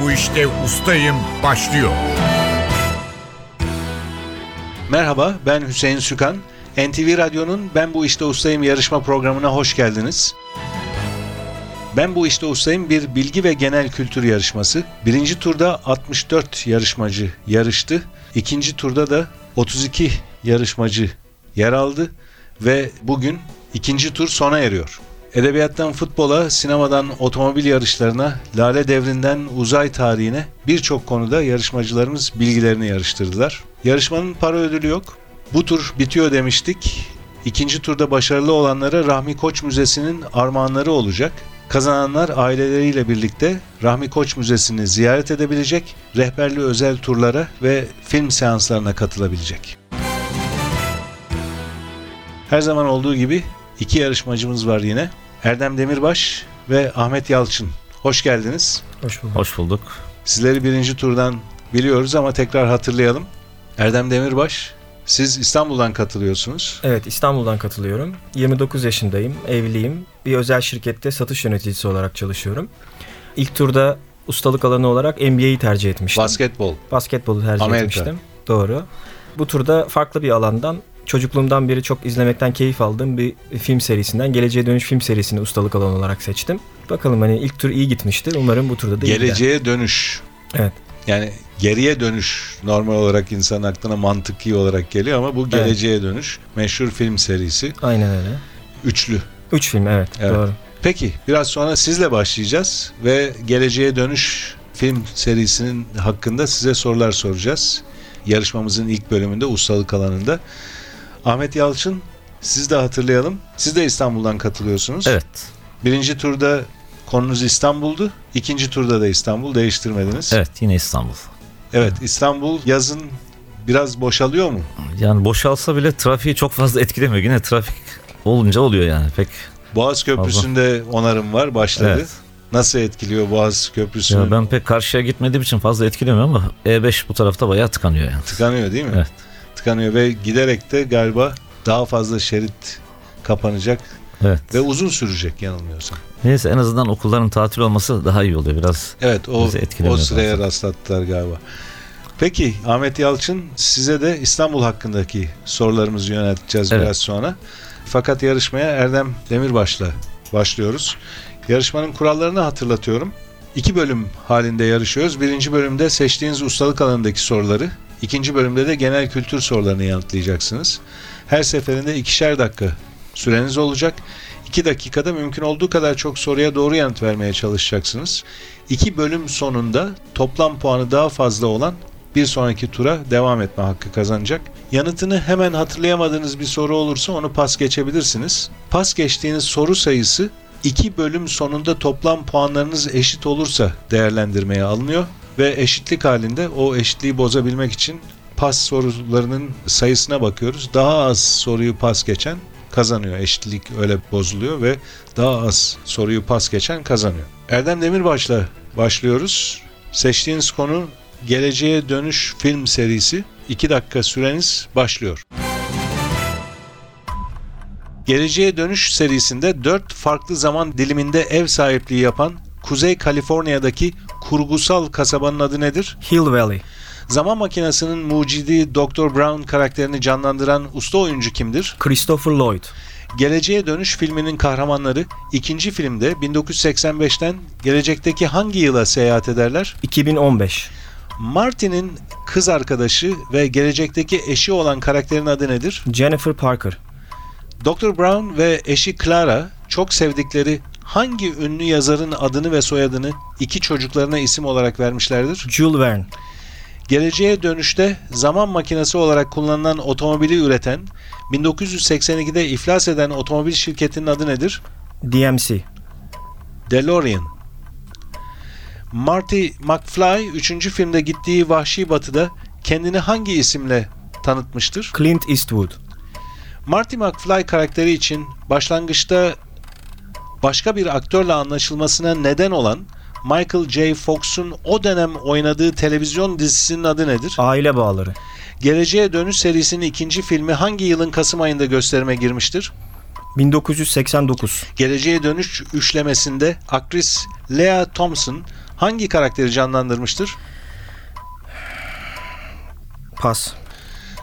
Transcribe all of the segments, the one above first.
bu işte ustayım başlıyor. Merhaba, ben Hüseyin Sükan. NTV Radyo'nun Ben Bu İşte Ustayım yarışma programına hoş geldiniz. Ben Bu İşte Ustayım bir bilgi ve genel kültür yarışması. Birinci turda 64 yarışmacı yarıştı. İkinci turda da 32 yarışmacı yer aldı ve bugün ikinci tur sona eriyor. Edebiyattan futbola, sinemadan otomobil yarışlarına, lale devrinden uzay tarihine birçok konuda yarışmacılarımız bilgilerini yarıştırdılar. Yarışmanın para ödülü yok. Bu tur bitiyor demiştik. İkinci turda başarılı olanlara Rahmi Koç Müzesi'nin armağanları olacak. Kazananlar aileleriyle birlikte Rahmi Koç Müzesi'ni ziyaret edebilecek, rehberli özel turlara ve film seanslarına katılabilecek. Her zaman olduğu gibi iki yarışmacımız var yine. Erdem Demirbaş ve Ahmet Yalçın. Hoş geldiniz. Hoş bulduk. Hoş bulduk. Sizleri birinci turdan biliyoruz ama tekrar hatırlayalım. Erdem Demirbaş, siz İstanbul'dan katılıyorsunuz. Evet İstanbul'dan katılıyorum. 29 yaşındayım, evliyim. Bir özel şirkette satış yöneticisi olarak çalışıyorum. İlk turda ustalık alanı olarak NBA'yi tercih etmiştim. Basketbol. Basketbolu tercih Amerika. etmiştim. Doğru. Bu turda farklı bir alandan çocukluğumdan beri çok izlemekten keyif aldığım bir film serisinden Geleceğe Dönüş film serisini ustalık alanı olarak seçtim. Bakalım hani ilk tur iyi gitmiştir. Umarım bu turda da iyi gider. Geleceğe dönüş. Evet. Yani geriye dönüş normal olarak insan aklına mantıki olarak geliyor ama bu geleceğe dönüş. Meşhur film serisi. Aynen öyle. Üçlü. Üç film evet, Evet. doğru. Peki biraz sonra sizle başlayacağız ve geleceğe dönüş film serisinin hakkında size sorular soracağız. Yarışmamızın ilk bölümünde ustalık alanında. Ahmet Yalçın siz de hatırlayalım. Siz de İstanbul'dan katılıyorsunuz. Evet. Birinci turda konunuz İstanbul'du. İkinci turda da İstanbul değiştirmediniz. Evet yine İstanbul. Evet İstanbul yazın biraz boşalıyor mu? Yani boşalsa bile trafiği çok fazla etkilemiyor. Yine trafik olunca oluyor yani. Pek Boğaz Köprüsü'nde onarım var başladı. Evet. Nasıl etkiliyor Boğaz Köprüsü'nü? ya ben pek karşıya gitmediğim için fazla etkilemiyor ama E5 bu tarafta bayağı tıkanıyor yani. Tıkanıyor değil mi? Evet. Tıkanıyor ve giderek de galiba daha fazla şerit kapanacak Evet. ve uzun sürecek yanılmıyorsam. Neyse en azından okulların tatil olması daha iyi oluyor biraz. Evet o, o sıraya fazla. rastlattılar galiba. Peki Ahmet Yalçın size de İstanbul hakkındaki sorularımızı yönelteceğiz Evet. biraz sonra. Fakat yarışmaya Erdem Demirbaş'la başlıyoruz. Yarışmanın kurallarını hatırlatıyorum. İki bölüm halinde yarışıyoruz. Birinci bölümde seçtiğiniz ustalık alanındaki soruları, ikinci bölümde de genel kültür sorularını yanıtlayacaksınız. Her seferinde ikişer dakika süreniz olacak. İki dakikada mümkün olduğu kadar çok soruya doğru yanıt vermeye çalışacaksınız. İki bölüm sonunda toplam puanı daha fazla olan bir sonraki tura devam etme hakkı kazanacak. Yanıtını hemen hatırlayamadığınız bir soru olursa onu pas geçebilirsiniz. Pas geçtiğiniz soru sayısı iki bölüm sonunda toplam puanlarınız eşit olursa değerlendirmeye alınıyor ve eşitlik halinde o eşitliği bozabilmek için pas sorularının sayısına bakıyoruz. Daha az soruyu pas geçen kazanıyor. Eşitlik öyle bozuluyor ve daha az soruyu pas geçen kazanıyor. Erdem Demirbaş'la başlıyoruz. Seçtiğiniz konu Geleceğe Dönüş film serisi. 2 dakika süreniz başlıyor. Geleceğe Dönüş serisinde 4 farklı zaman diliminde ev sahipliği yapan Kuzey Kaliforniya'daki kurgusal kasabanın adı nedir? Hill Valley. Zaman makinesinin mucidi Dr. Brown karakterini canlandıran usta oyuncu kimdir? Christopher Lloyd. Geleceğe Dönüş filminin kahramanları ikinci filmde 1985'ten gelecekteki hangi yıla seyahat ederler? 2015. Martin'in kız arkadaşı ve gelecekteki eşi olan karakterin adı nedir? Jennifer Parker. Dr. Brown ve eşi Clara çok sevdikleri hangi ünlü yazarın adını ve soyadını iki çocuklarına isim olarak vermişlerdir? Jules Verne. Geleceğe dönüşte zaman makinesi olarak kullanılan otomobili üreten 1982'de iflas eden otomobil şirketinin adı nedir? DMC. DeLorean. Marty McFly 3. filmde gittiği Vahşi Batı'da kendini hangi isimle tanıtmıştır? Clint Eastwood. Marty McFly karakteri için başlangıçta başka bir aktörle anlaşılmasına neden olan Michael J. Fox'un o dönem oynadığı televizyon dizisinin adı nedir? Aile bağları. Geleceğe Dönüş serisinin ikinci filmi hangi yılın Kasım ayında gösterime girmiştir? 1989. Geleceğe Dönüş üçlemesinde aktris Lea Thompson hangi karakteri canlandırmıştır? Pas.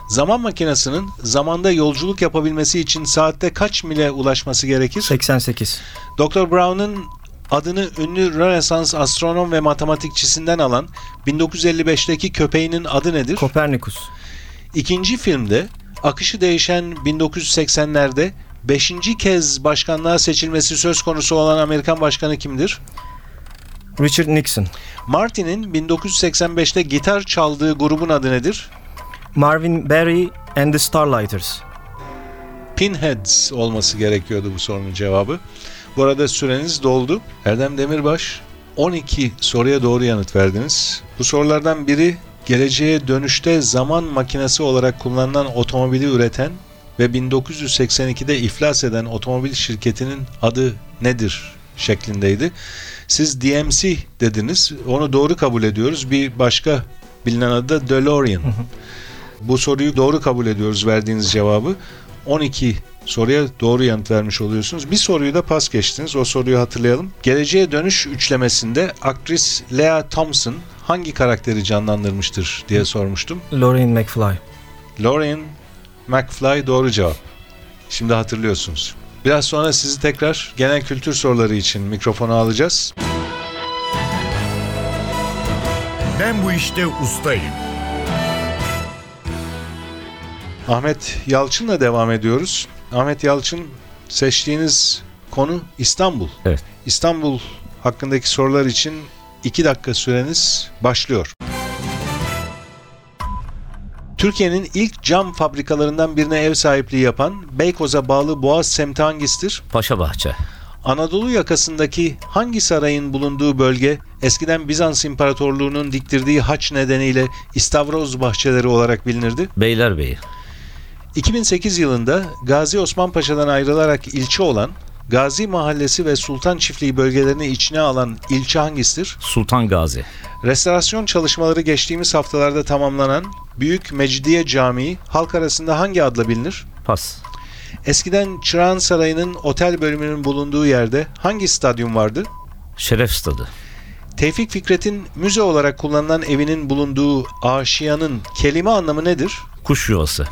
Zaman makinesinin zamanda yolculuk yapabilmesi için saatte kaç mile ulaşması gerekir? 88. Dr. Brown'un adını ünlü Rönesans astronom ve matematikçisinden alan 1955'teki köpeğinin adı nedir? Kopernikus. İkinci filmde akışı değişen 1980'lerde 5. kez başkanlığa seçilmesi söz konusu olan Amerikan başkanı kimdir? Richard Nixon. Martin'in 1985'te gitar çaldığı grubun adı nedir? Marvin Berry and the Starlighters. Pinheads olması gerekiyordu bu sorunun cevabı. Bu arada süreniz doldu. Erdem Demirbaş 12 soruya doğru yanıt verdiniz. Bu sorulardan biri geleceğe dönüşte zaman makinesi olarak kullanılan otomobili üreten ve 1982'de iflas eden otomobil şirketinin adı nedir şeklindeydi. Siz DMC dediniz. Onu doğru kabul ediyoruz. Bir başka bilinen adı da DeLorean. Bu soruyu doğru kabul ediyoruz verdiğiniz cevabı. 12 soruya doğru yanıt vermiş oluyorsunuz. Bir soruyu da pas geçtiniz. O soruyu hatırlayalım. Geleceğe dönüş üçlemesinde aktris Lea Thompson hangi karakteri canlandırmıştır diye sormuştum. Lorraine McFly. Lorraine McFly doğru cevap. Şimdi hatırlıyorsunuz. Biraz sonra sizi tekrar genel kültür soruları için mikrofona alacağız. Ben bu işte ustayım. Ahmet Yalçın'la devam ediyoruz. Ahmet Yalçın seçtiğiniz konu İstanbul. Evet. İstanbul hakkındaki sorular için 2 dakika süreniz başlıyor. Türkiye'nin ilk cam fabrikalarından birine ev sahipliği yapan Beykoz'a bağlı Boğaz semti hangisidir? Paşa Bahçe. Anadolu yakasındaki hangi sarayın bulunduğu bölge eskiden Bizans İmparatorluğu'nun diktirdiği haç nedeniyle İstavroz bahçeleri olarak bilinirdi? Beylerbeyi. 2008 yılında Gazi Osman Paşa'dan ayrılarak ilçe olan Gazi Mahallesi ve Sultan Çiftliği bölgelerini içine alan ilçe hangisidir? Sultan Gazi. Restorasyon çalışmaları geçtiğimiz haftalarda tamamlanan Büyük Mecidiye Camii halk arasında hangi adla bilinir? Pas. Eskiden Çırağan Sarayı'nın otel bölümünün bulunduğu yerde hangi stadyum vardı? Şeref Stadı. Tevfik Fikret'in müze olarak kullanılan evinin bulunduğu Aşiyan'ın kelime anlamı nedir? Kuş yuvası.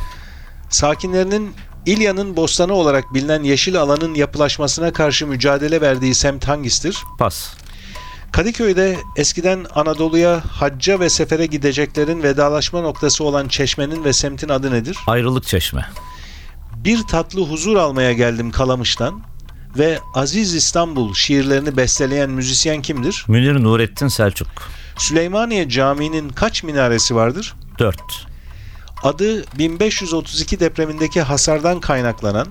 Sakinlerinin İlya'nın bostanı olarak bilinen yeşil alanın yapılaşmasına karşı mücadele verdiği semt hangisidir? Pas. Kadıköy'de eskiden Anadolu'ya hacca ve sefere gideceklerin vedalaşma noktası olan çeşmenin ve semtin adı nedir? Ayrılık Çeşme. Bir tatlı huzur almaya geldim Kalamış'tan ve Aziz İstanbul şiirlerini besteleyen müzisyen kimdir? Münir Nurettin Selçuk. Süleymaniye Camii'nin kaç minaresi vardır? 4. Adı 1532 depremindeki hasardan kaynaklanan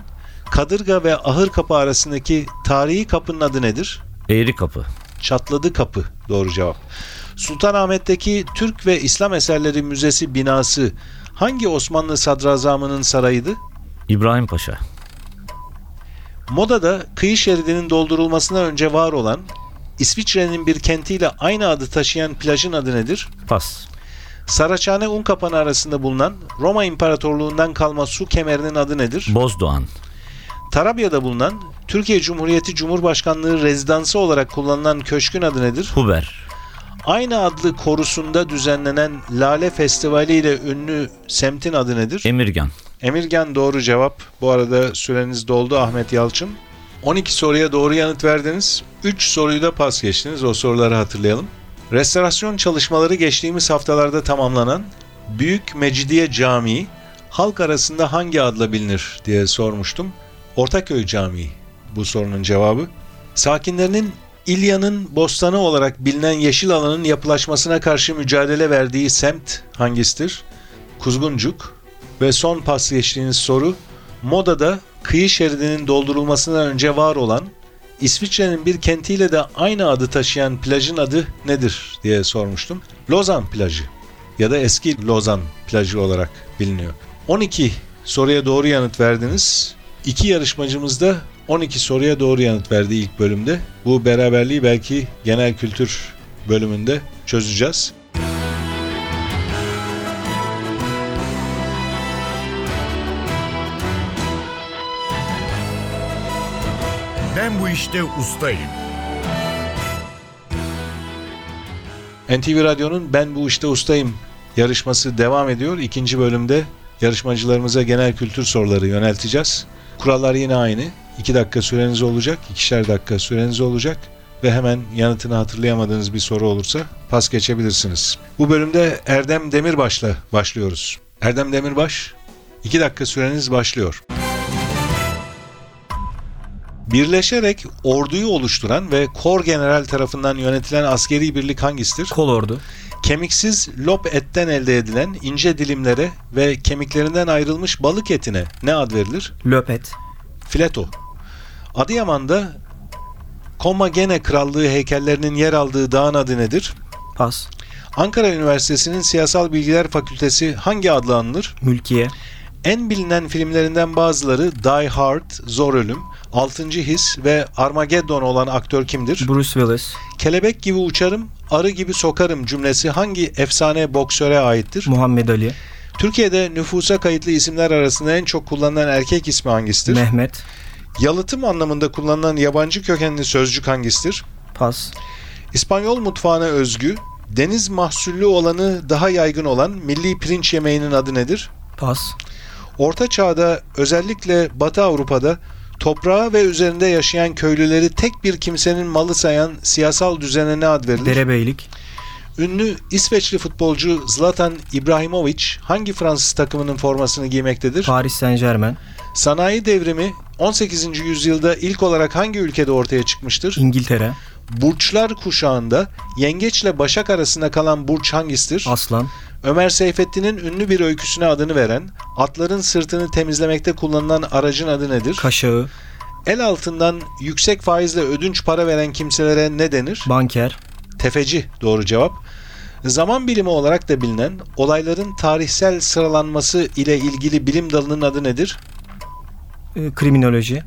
Kadırga ve Ahır Kapı arasındaki tarihi kapının adı nedir? Eğri Kapı. Çatladı Kapı doğru cevap. Sultanahmet'teki Türk ve İslam Eserleri Müzesi binası hangi Osmanlı sadrazamının sarayıydı? İbrahim Paşa. Moda'da kıyı şeridinin doldurulmasına önce var olan İsviçre'nin bir kentiyle aynı adı taşıyan plajın adı nedir? Pas. Saraçhane Unkapanı arasında bulunan Roma İmparatorluğundan kalma su kemerinin adı nedir? Bozdoğan. Tarabya'da bulunan Türkiye Cumhuriyeti Cumhurbaşkanlığı rezidansı olarak kullanılan köşkün adı nedir? Huber. Aynı adlı korusunda düzenlenen Lale Festivali ile ünlü semtin adı nedir? Emirgan. Emirgan doğru cevap. Bu arada süreniz doldu Ahmet Yalçın. 12 soruya doğru yanıt verdiniz. 3 soruyu da pas geçtiniz. O soruları hatırlayalım. Restorasyon çalışmaları geçtiğimiz haftalarda tamamlanan Büyük Mecidiye Camii halk arasında hangi adla bilinir diye sormuştum. Ortaköy Camii bu sorunun cevabı. Sakinlerinin İlya'nın bostanı olarak bilinen yeşil alanın yapılaşmasına karşı mücadele verdiği semt hangisidir? Kuzguncuk. Ve son pas geçtiğiniz soru, Moda'da kıyı şeridinin doldurulmasından önce var olan İsviçre'nin bir kentiyle de aynı adı taşıyan plajın adı nedir diye sormuştum. Lozan plajı ya da eski Lozan plajı olarak biliniyor. 12 soruya doğru yanıt verdiniz. İki yarışmacımız da 12 soruya doğru yanıt verdi ilk bölümde. Bu beraberliği belki genel kültür bölümünde çözeceğiz. Ben bu işte ustayım. NTV Radyo'nun Ben Bu İşte Ustayım yarışması devam ediyor. İkinci bölümde yarışmacılarımıza genel kültür soruları yönelteceğiz. Kurallar yine aynı. 2 dakika süreniz olacak, ikişer dakika süreniz olacak ve hemen yanıtını hatırlayamadığınız bir soru olursa pas geçebilirsiniz. Bu bölümde Erdem Demirbaş'la başlıyoruz. Erdem Demirbaş, 2 dakika süreniz başlıyor. Birleşerek orduyu oluşturan ve kor general tarafından yönetilen askeri birlik hangisidir? Kol ordu. Kemiksiz lop etten elde edilen ince dilimlere ve kemiklerinden ayrılmış balık etine ne ad verilir? Löpet. Fileto. Adıyaman'da Komagene Krallığı heykellerinin yer aldığı dağın adı nedir? Pas. Ankara Üniversitesi'nin Siyasal Bilgiler Fakültesi hangi adla anılır? Mülkiye. En bilinen filmlerinden bazıları Die Hard, Zor Ölüm, Altıncı His ve Armageddon olan aktör kimdir? Bruce Willis. Kelebek gibi uçarım, arı gibi sokarım cümlesi hangi efsane boksöre aittir? Muhammed Ali. Türkiye'de nüfusa kayıtlı isimler arasında en çok kullanılan erkek ismi hangisidir? Mehmet. Yalıtım anlamında kullanılan yabancı kökenli sözcük hangisidir? Pas. İspanyol mutfağına özgü, deniz mahsullü olanı daha yaygın olan milli pirinç yemeğinin adı nedir? Pas. Orta Çağ'da özellikle Batı Avrupa'da toprağı ve üzerinde yaşayan köylüleri tek bir kimsenin malı sayan siyasal düzene ne ad verilir? Derebeylik. Ünlü İsveçli futbolcu Zlatan Ibrahimovic hangi Fransız takımının formasını giymektedir? Paris Saint Germain. Sanayi devrimi 18. yüzyılda ilk olarak hangi ülkede ortaya çıkmıştır? İngiltere. Burçlar kuşağında yengeçle başak arasında kalan burç hangisidir? Aslan. Ömer Seyfettin'in ünlü bir öyküsüne adını veren, atların sırtını temizlemekte kullanılan aracın adı nedir? Kaşağı. El altından yüksek faizle ödünç para veren kimselere ne denir? Banker. Tefeci doğru cevap. Zaman bilimi olarak da bilinen olayların tarihsel sıralanması ile ilgili bilim dalının adı nedir? e, Kriminoloji.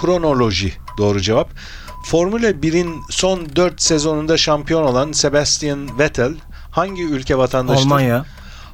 Kronoloji doğru cevap. Formula 1'in son 4 sezonunda şampiyon olan Sebastian Vettel hangi ülke vatandaşıdır? Almanya.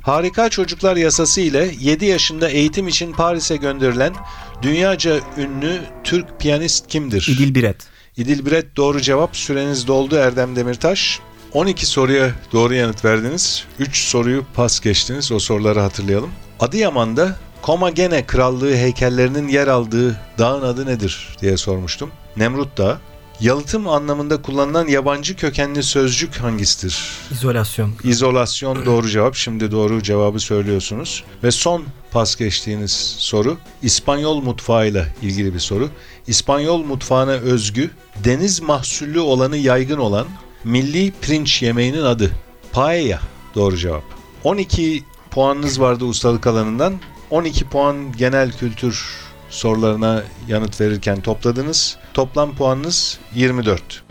Harika Çocuklar Yasası ile 7 yaşında eğitim için Paris'e gönderilen dünyaca ünlü Türk piyanist kimdir? İdil Biret. İdil Biret doğru cevap. Süreniz doldu Erdem Demirtaş. 12 soruya doğru yanıt verdiniz. 3 soruyu pas geçtiniz. O soruları hatırlayalım. Adıyaman'da Komagene Krallığı heykellerinin yer aldığı dağın adı nedir diye sormuştum. Nemrut Dağı. Yalıtım anlamında kullanılan yabancı kökenli sözcük hangisidir? İzolasyon. İzolasyon doğru cevap. Şimdi doğru cevabı söylüyorsunuz. Ve son pas geçtiğiniz soru İspanyol mutfağıyla ilgili bir soru. İspanyol mutfağına özgü deniz mahsullü olanı yaygın olan milli pirinç yemeğinin adı. Paella doğru cevap. 12 puanınız vardı ustalık alanından. 12 puan genel kültür sorularına yanıt verirken topladınız. Toplam puanınız 24.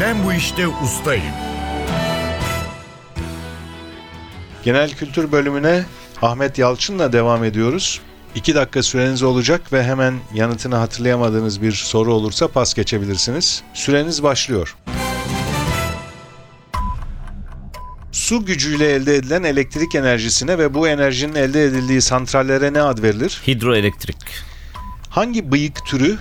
Ben bu işte ustayım. Genel kültür bölümüne Ahmet Yalçın'la devam ediyoruz. 2 dakika süreniz olacak ve hemen yanıtını hatırlayamadığınız bir soru olursa pas geçebilirsiniz. Süreniz başlıyor. Su gücüyle elde edilen elektrik enerjisine ve bu enerjinin elde edildiği santrallere ne ad verilir? Hidroelektrik. Hangi bıyık türü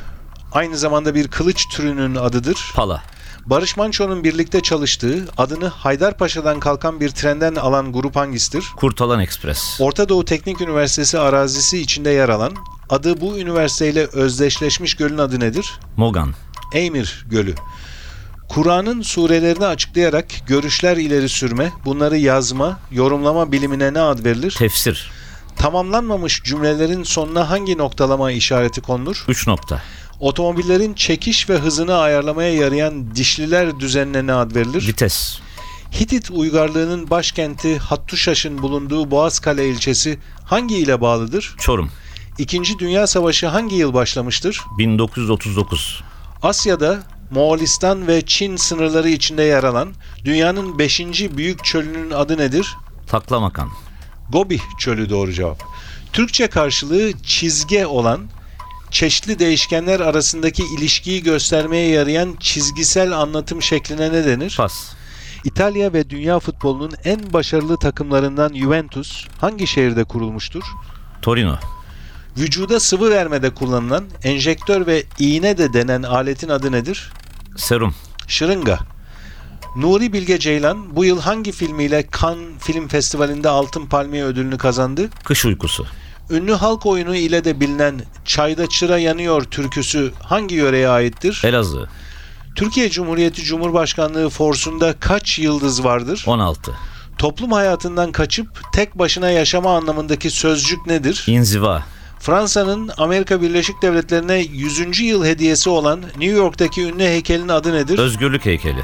aynı zamanda bir kılıç türünün adıdır? Pala. Barış Manço'nun birlikte çalıştığı, adını Haydarpaşa'dan kalkan bir trenden alan grup hangisidir? Kurtalan Ekspres. Orta Doğu Teknik Üniversitesi arazisi içinde yer alan, adı bu üniversiteyle özdeşleşmiş gölün adı nedir? Mogan. Eymir Gölü. Kur'an'ın surelerini açıklayarak görüşler ileri sürme, bunları yazma, yorumlama bilimine ne ad verilir? Tefsir. Tamamlanmamış cümlelerin sonuna hangi noktalama işareti konulur? 3 nokta. Otomobillerin çekiş ve hızını ayarlamaya yarayan dişliler düzenine ne ad verilir? Vites. Hitit uygarlığının başkenti Hattuşaş'ın bulunduğu Boğazkale ilçesi hangi ile bağlıdır? Çorum. İkinci Dünya Savaşı hangi yıl başlamıştır? 1939. Asya'da Moğolistan ve Çin sınırları içinde yer alan dünyanın 5. büyük çölünün adı nedir? Taklamakan. Gobi çölü doğru cevap. Türkçe karşılığı çizge olan çeşitli değişkenler arasındaki ilişkiyi göstermeye yarayan çizgisel anlatım şekline ne denir? Pas. İtalya ve dünya futbolunun en başarılı takımlarından Juventus hangi şehirde kurulmuştur? Torino. Vücuda sıvı vermede kullanılan enjektör ve iğne de denen aletin adı nedir? Serum. Şırınga. Nuri Bilge Ceylan bu yıl hangi filmiyle Cannes Film Festivali'nde Altın Palmiye ödülünü kazandı? Kış uykusu. Ünlü halk oyunu ile de bilinen Çayda Çıra Yanıyor türküsü hangi yöreye aittir? Elazığ. Türkiye Cumhuriyeti Cumhurbaşkanlığı forsunda kaç yıldız vardır? 16. Toplum hayatından kaçıp tek başına yaşama anlamındaki sözcük nedir? İnziva. Fransa'nın Amerika Birleşik Devletleri'ne 100. yıl hediyesi olan New York'taki ünlü heykelin adı nedir? Özgürlük heykeli.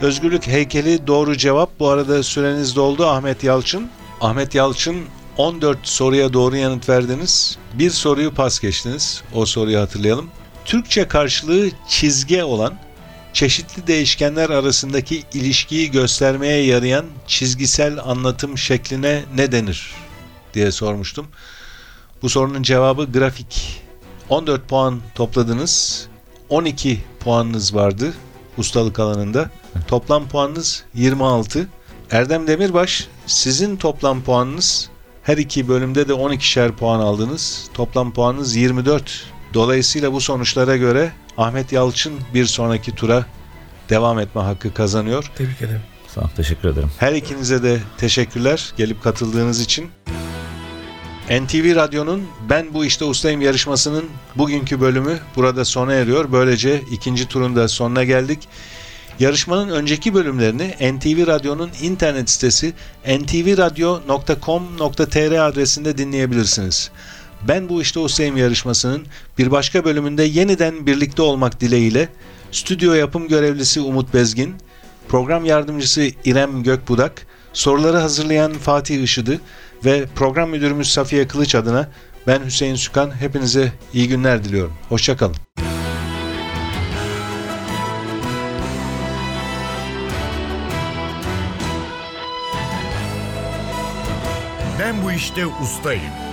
Özgürlük heykeli doğru cevap. Bu arada süreniz doldu Ahmet Yalçın. Ahmet Yalçın 14 soruya doğru yanıt verdiniz. Bir soruyu pas geçtiniz. O soruyu hatırlayalım. Türkçe karşılığı çizge olan çeşitli değişkenler arasındaki ilişkiyi göstermeye yarayan çizgisel anlatım şekline ne denir diye sormuştum. Bu sorunun cevabı grafik. 14 puan topladınız. 12 puanınız vardı ustalık alanında. Toplam puanınız 26. Erdem Demirbaş sizin toplam puanınız her iki bölümde de 12'şer puan aldınız. Toplam puanınız 24. Dolayısıyla bu sonuçlara göre Ahmet Yalçın bir sonraki tura devam etme hakkı kazanıyor. Tebrik ederim. Sağ ol, teşekkür ederim. Her ikinize de teşekkürler gelip katıldığınız için. NTV Radyo'nun Ben Bu İşte Ustayım yarışmasının bugünkü bölümü burada sona eriyor. Böylece ikinci turun da sonuna geldik. Yarışmanın önceki bölümlerini NTV Radyo'nun internet sitesi ntvradio.com.tr adresinde dinleyebilirsiniz. Ben Bu İşte Ustayım yarışmasının bir başka bölümünde yeniden birlikte olmak dileğiyle stüdyo yapım görevlisi Umut Bezgin, program yardımcısı İrem Gökbudak, soruları hazırlayan Fatih Işıdı ve program müdürümüz Safiye Kılıç adına ben Hüseyin Sükan hepinize iyi günler diliyorum. Hoşçakalın. Ben bu işte ustayım.